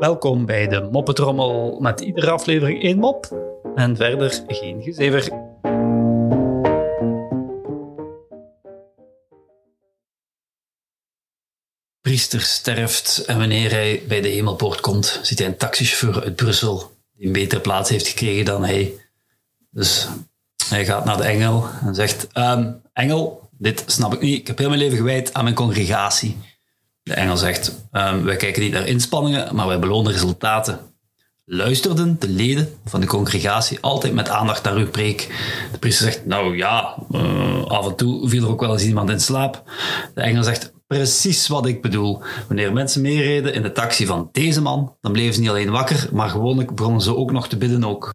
Welkom bij de Moppetrommel met iedere aflevering één mop en verder geen gezever. Priester sterft en wanneer hij bij de hemelpoort komt, ziet hij een taxichauffeur uit Brussel die een betere plaats heeft gekregen dan hij. Dus hij gaat naar de engel en zegt: "Ehm, Engel, dit snap ik niet. Ik heb heel mijn leven gewijd aan mijn congregatie. De engel zegt: "Ehm, Wij kijken niet naar inspanningen, maar wij belonen resultaten. Luisterden de leden van de congregatie altijd met aandacht naar uw preek? De priester zegt: Nou ja, eh, af en toe viel er ook wel eens iemand in slaap. De engel zegt: Precies wat ik bedoel. Wanneer mensen meereden in de taxi van deze man, dan bleven ze niet alleen wakker, maar gewoonlijk begonnen ze ook nog te bidden ook.